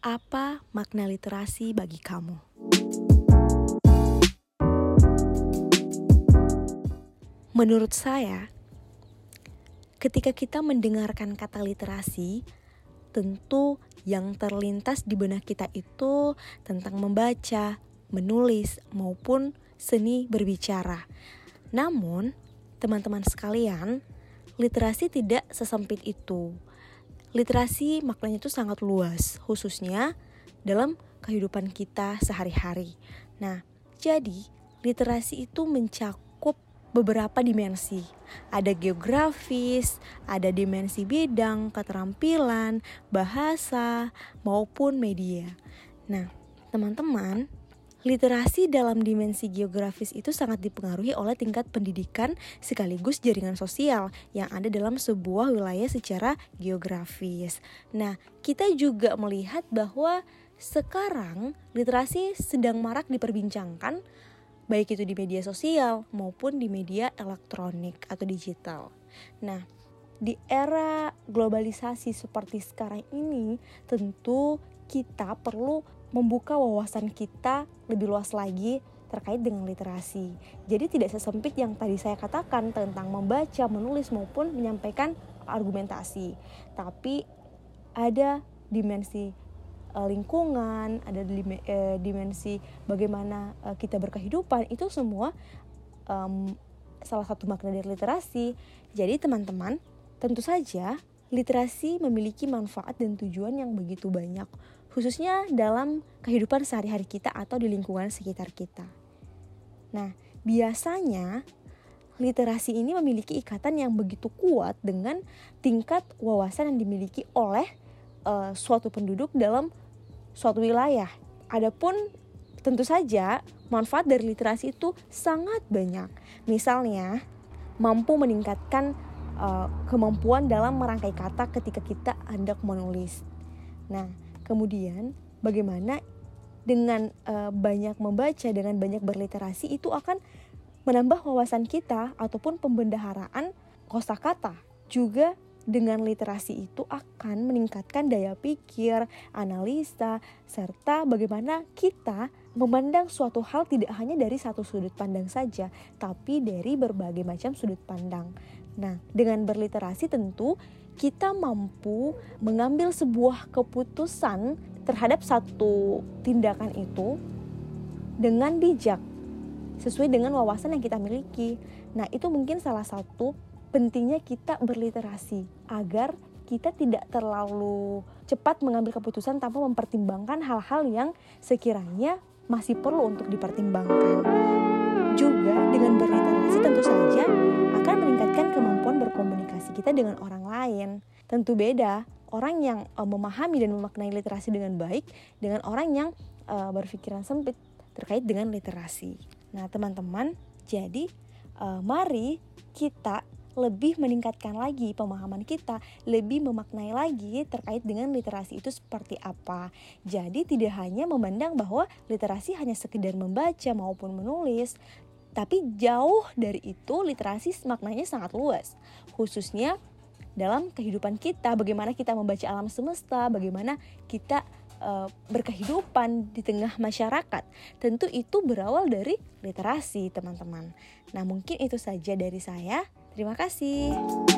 Apa makna literasi bagi kamu? Menurut saya, ketika kita mendengarkan kata literasi, tentu yang terlintas di benak kita itu tentang membaca, menulis, maupun seni berbicara. Namun, teman-teman sekalian, literasi tidak sesempit itu. Literasi maknanya itu sangat luas, khususnya dalam kehidupan kita sehari-hari. Nah, jadi literasi itu mencakup beberapa dimensi. Ada geografis, ada dimensi bidang, keterampilan, bahasa, maupun media. Nah, teman-teman, Literasi dalam dimensi geografis itu sangat dipengaruhi oleh tingkat pendidikan sekaligus jaringan sosial yang ada dalam sebuah wilayah secara geografis. Nah, kita juga melihat bahwa sekarang literasi sedang marak diperbincangkan baik itu di media sosial maupun di media elektronik atau digital. Nah, di era globalisasi seperti sekarang ini, tentu kita perlu membuka wawasan kita lebih luas lagi terkait dengan literasi. Jadi tidak sesempit yang tadi saya katakan tentang membaca, menulis maupun menyampaikan argumentasi. Tapi ada dimensi uh, lingkungan, ada uh, dimensi bagaimana uh, kita berkehidupan itu semua um, salah satu makna dari literasi. Jadi teman-teman, tentu saja literasi memiliki manfaat dan tujuan yang begitu banyak khususnya dalam kehidupan sehari-hari kita atau di lingkungan sekitar kita. Nah, biasanya literasi ini memiliki ikatan yang begitu kuat dengan tingkat wawasan yang dimiliki oleh uh, suatu penduduk dalam suatu wilayah. Adapun tentu saja manfaat dari literasi itu sangat banyak. Misalnya, mampu meningkatkan uh, kemampuan dalam merangkai kata ketika kita hendak menulis. Nah, Kemudian bagaimana dengan uh, banyak membaca, dengan banyak berliterasi itu akan menambah wawasan kita ataupun pembendaharaan kosakata. Juga dengan literasi itu akan meningkatkan daya pikir, analisa, serta bagaimana kita memandang suatu hal tidak hanya dari satu sudut pandang saja, tapi dari berbagai macam sudut pandang. Nah, dengan berliterasi tentu kita mampu mengambil sebuah keputusan terhadap satu tindakan itu dengan bijak sesuai dengan wawasan yang kita miliki. Nah, itu mungkin salah satu pentingnya kita berliterasi agar kita tidak terlalu cepat mengambil keputusan tanpa mempertimbangkan hal-hal yang sekiranya masih perlu untuk dipertimbangkan. Juga dengan berliterasi tentu saja akan meningkatkan kemampuan berkomunikasi kita dengan orang lain. Tentu beda orang yang uh, memahami dan memaknai literasi dengan baik dengan orang yang uh, berpikiran sempit terkait dengan literasi. Nah, teman-teman, jadi uh, mari kita lebih meningkatkan lagi pemahaman kita, lebih memaknai lagi terkait dengan literasi itu seperti apa. Jadi tidak hanya memandang bahwa literasi hanya sekedar membaca maupun menulis, tapi jauh dari itu literasi maknanya sangat luas. Khususnya dalam kehidupan kita, bagaimana kita membaca alam semesta, bagaimana kita uh, berkehidupan di tengah masyarakat. Tentu itu berawal dari literasi, teman-teman. Nah, mungkin itu saja dari saya. Terima kasih.